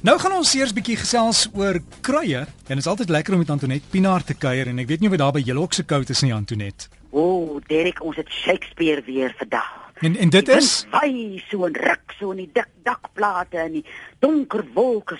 Nou gaan ons eers bietjie gesels oor kruie en dit is altyd lekker om met Antoinette Pinaar te kuier en ek weet nie of dit daar by julle ook se koud is nie Antoinette. O, oh, Derek, ons het Shakespeare weer vandag. En en dit is Wy so 'n ruk so in die dik dakplate en die donker wolke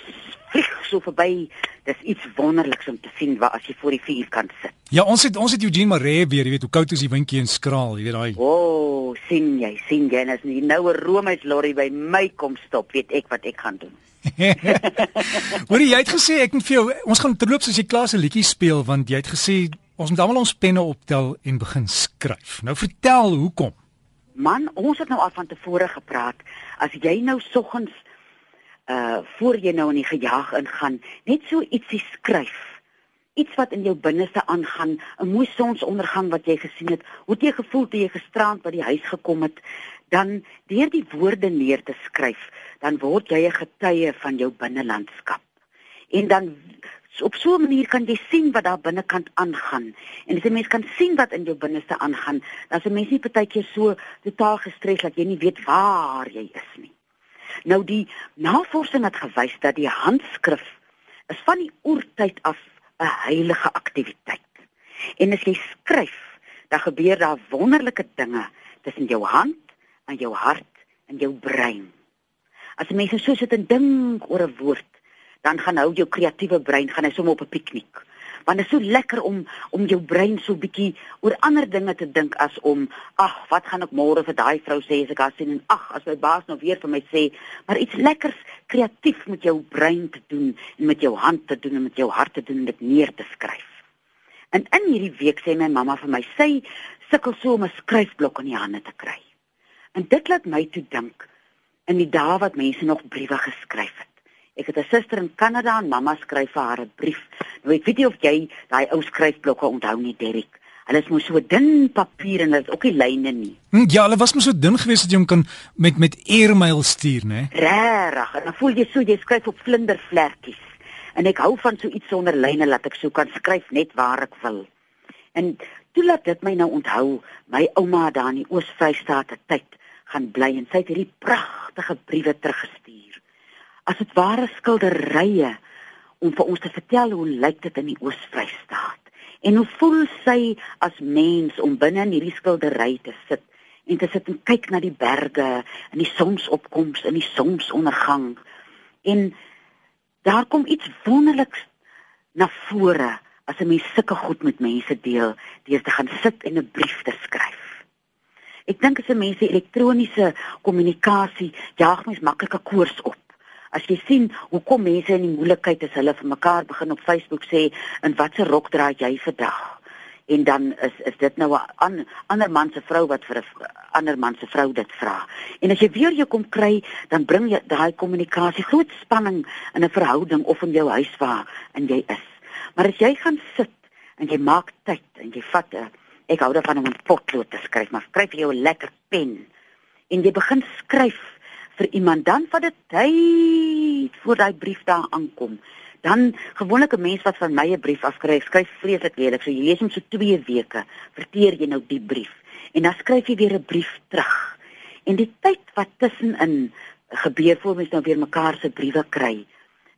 vlieg so verby. Dis iets wonderliks om te sien waar as jy voor die vuur kan sit. Ja, ons het ons het Eugene Maree weer, jy weet hoe koud is die windjie en skraal, jy weet daai. O, oh, sien jy, sien jy, as die noue Romeis lorry by my kom stop, weet ek wat ek gaan doen. Hoorie, jy het gesê ek moet vir jou ons gaan terloops as jy klaar se liedjie speel want jy het gesê ons moet almal ons penne optel en begin skryf. Nou vertel hoekom. Man, ons het nou al van tevore gepraat as jy nou soggens uh voor jy nou in die gejaag ingaan, net so ietsie skryf. Iets wat in jou binneste aangaan, 'n mooi sonsondergang wat jy gesien het, hoe het jy gevoel toe jy gisterand by die huis gekom het, dan deur die woorde neer te skryf dan word jy 'n getuie van jou binnelandskap. En dan op so 'n manier kan jy sien wat daar binnekant aangaan. En as 'n mens kan sien wat in jou binneste aangaan, dan is 'n mens nie partykeer so totaal gestres dat jy nie weet waar jy is nie. Nou die navorsing het gewys dat die handskrif is van die oertyd af 'n heilige aktiwiteit. En as jy skryf, dan gebeur daar wonderlike dinge tussen jou hand en jou hart en jou brein. As mense so sit en dink oor 'n woord, dan gaan hou jou kreatiewe brein gaan hy sommer op 'n piknik. Want dit is so lekker om om jou brein so bietjie oor ander dinge te dink as om ag, wat gaan ek môre vir daai vrou sê as ek haar sien en ag, as my baas nou weer vir my sê, maar iets lekkers kreatief met jou brein te doen en met jou hand te doen en met jou hart te doen dit neer te skryf. En in hierdie week sê my mamma vir my, sy sukkel so om 'n skryfblok in die hande te kry. En dit laat my toe dink in die dae wat mense nog briewe geskryf het. Ek het 'n suster in Kanada en mamma skryf vir haar 'n brief. Nou ek weet nie of jy daai ou skryfblokke onthou nie, Derek. Hulle is mos so dun papier en dit is ook nie lyne nie. Hm, ja, hulle was mos so dun geweest dat jy hom kan met met e-mail stuur, né? Regtig. En dan voel jy so jy skryf op vlindervlekkies. En ek hou van so iets sonder lyne dat ek so kan skryf net waar ek wil. En toe laat dit my nou onthou my ouma daar in die Oos-Vrystaat tyd gaan bly en sy het hierdie pragtige briewe teruggestuur. As dit ware skilderye om vir ons te vertel hoe lyk dit in die Oos-Vrystaat. En hoe voel sy as mens om binne in hierdie skildery te sit en te sit en kyk na die berge en die sonsopkoms en die sonsondergang? En daar kom iets wonderliks na vore as 'n mens sulke goed met mense deel deur te gaan sit en 'n brief te skryf. Ek dink as 'n mens se elektroniese kommunikasie jaag mens maklike koers op. As jy sien hoe kom mense in die moeilikheid as hulle vir mekaar begin op Facebook sê in watter rok dra jy vandag? En dan is is dit nou 'n an, ander man se vrou wat vir 'n ander man se vrou dit vra. En as jy weer jou kom kry, dan bring jy daai kommunikasie groot spanning in 'n verhouding of in jou huis waar en jy is. Maar as jy gaan sit en jy maak tyd en jy vat 'n Ek hou daarvan om 'n potlood te skryf, maar skryf jy 'n lekker pen en jy begin skryf vir iemand dan vat dit tyd voor daai brief daar aankom. Dan gewoonlik 'n mens wat van my 'n brief afskryf, skryf vreeslik lelik. So jy lees hom so 2 weke, verteer jy nou die brief en dan skryf jy weer 'n brief terug. En die tyd wat tussenin gebeur voor mens nou weer mekaar se briewe kry,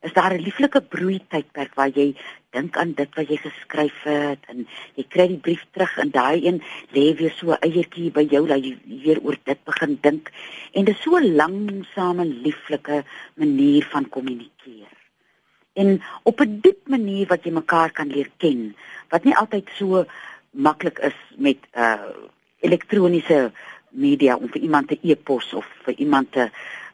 is daar 'n lieflike broei tydperk waar jy dink aan dit wat jy geskryf het en jy kry die brief terug en daai een lê weer so eiertjie by jou dat jy weer oor dit begin dink en dit is so 'n langsame lieflike manier van kommunikeer. En op 'n diep manier wat jy mekaar kan leer ken wat nie altyd so maklik is met uh elektroniese media om vir iemand te e-pos of vir iemand te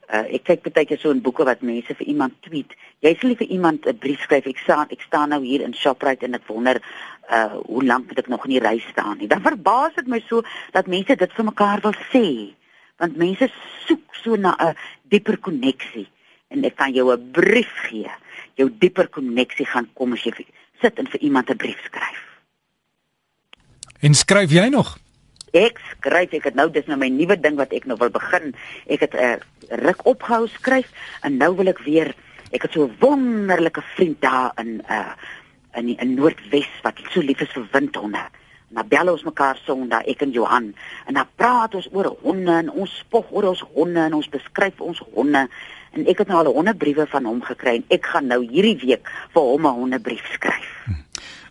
ek kyk baie keer so in boeke wat mense vir iemand tweet. Jy sê vir iemand 'n brief skryf. Ek staan ek staan nou hier in Shoprite en ek wonder uh hoe lank moet ek nog in die ry staan nie. Dan verbaas dit my so dat mense dit vir mekaar wil sê. Want mense soek so na 'n dieper koneksie en ek kan jou 'n brief gee. Jou dieper koneksie gaan kom as jy sit en vir iemand 'n brief skryf. En skryf jy nog? Ek skryf, ek het nou dis nou my nuwe ding wat ek nou wil begin. Ek het 'n uh, ruk opgehou skryf en nou wil ek weer ek het so 'n wonderlike vriend daar in uh in die, in Noordwes wat so lief is vir windhonde. Dan bel ons mekaar Sondag ek en Johan en dan praat ons oor honde en ons spog oor ons honde en ons beskryf ons honde En ek het nou al 100 briewe van hom gekry en ek gaan nou hierdie week vir hom 'n 100 brief skryf.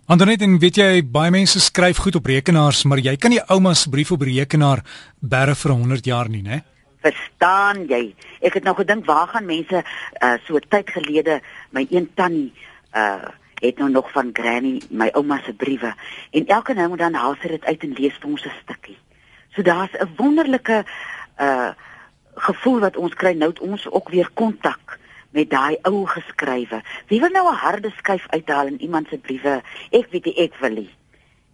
Andernet en weet jy baie mense skryf goed op rekenaars, maar jy kan nie ouma se brief op rekenaar bære vir 100 jaar nie, né? Verstaan jy? Ek het nou gedink waar gaan mense uh, so tyd gelede my een tannie uh het nou nog van granny my ouma se briewe en elke nou en dan haal sy dit uit en lees vir ons 'n stukkie. So daar's 'n wonderlike uh gevoel wat ons kry nou ons ook weer kontak met daai ou geskrywe. Wie wil nou 'n harde skyf uithaal in iemand se briewe? Ek weet nie, ek wil nie.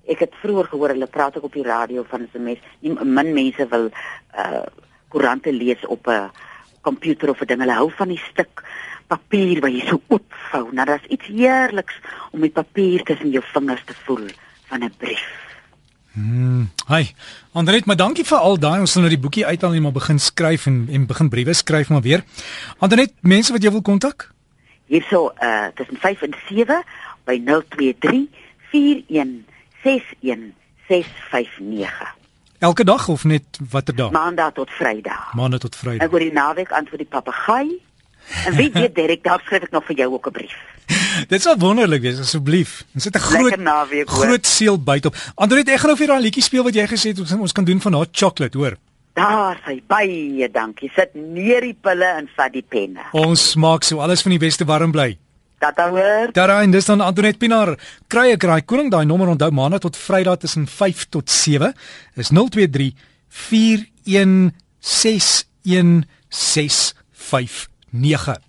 Ek het vroeër gehoor hulle praat ook op die radio van 'n mens, nie min mense wil uh koerante lees op 'n komputer of 'n ding. Hulle hou van die stuk papier wat jy so oopvou. Nou daar's iets heerliks om die papier tussen jou vingers te voel van 'n brief. Hmm. Hi. Andret, maar dankie vir al daai ons sal nou die boekie uithaal en maar begin skryf en en begin briewe skryf maar weer. Andret, mense wat jy wil kontak? Hierso uh tussen 5 en 7 by 023 41 61 659. Elke dag of net watter dag? Maandag tot Vrydag. Maandag tot Vrydag. Ek word die naweek antwoord die papegaai. En weet jy Derek, daar skryf ek nog vir jou ook 'n brief. Dit sal wonderlik wees asseblief. Ons sit 'n groot naweek, groot seël byt op. Andret, ek gaan nou vir daai liedjie speel wat jy gesê het ons kan doen van hot chocolate, hoor. Daar sê baie dankie. Sit neer die pille en vat die penne. Ons smaak so alles van die beste warm bly. Tata hoor. Tata en dis dan Antoinette Pinaar. Kry ek raai koning daai nommer onthou maandag tot Vrydag tussen 5 tot 7 is 023 4161659.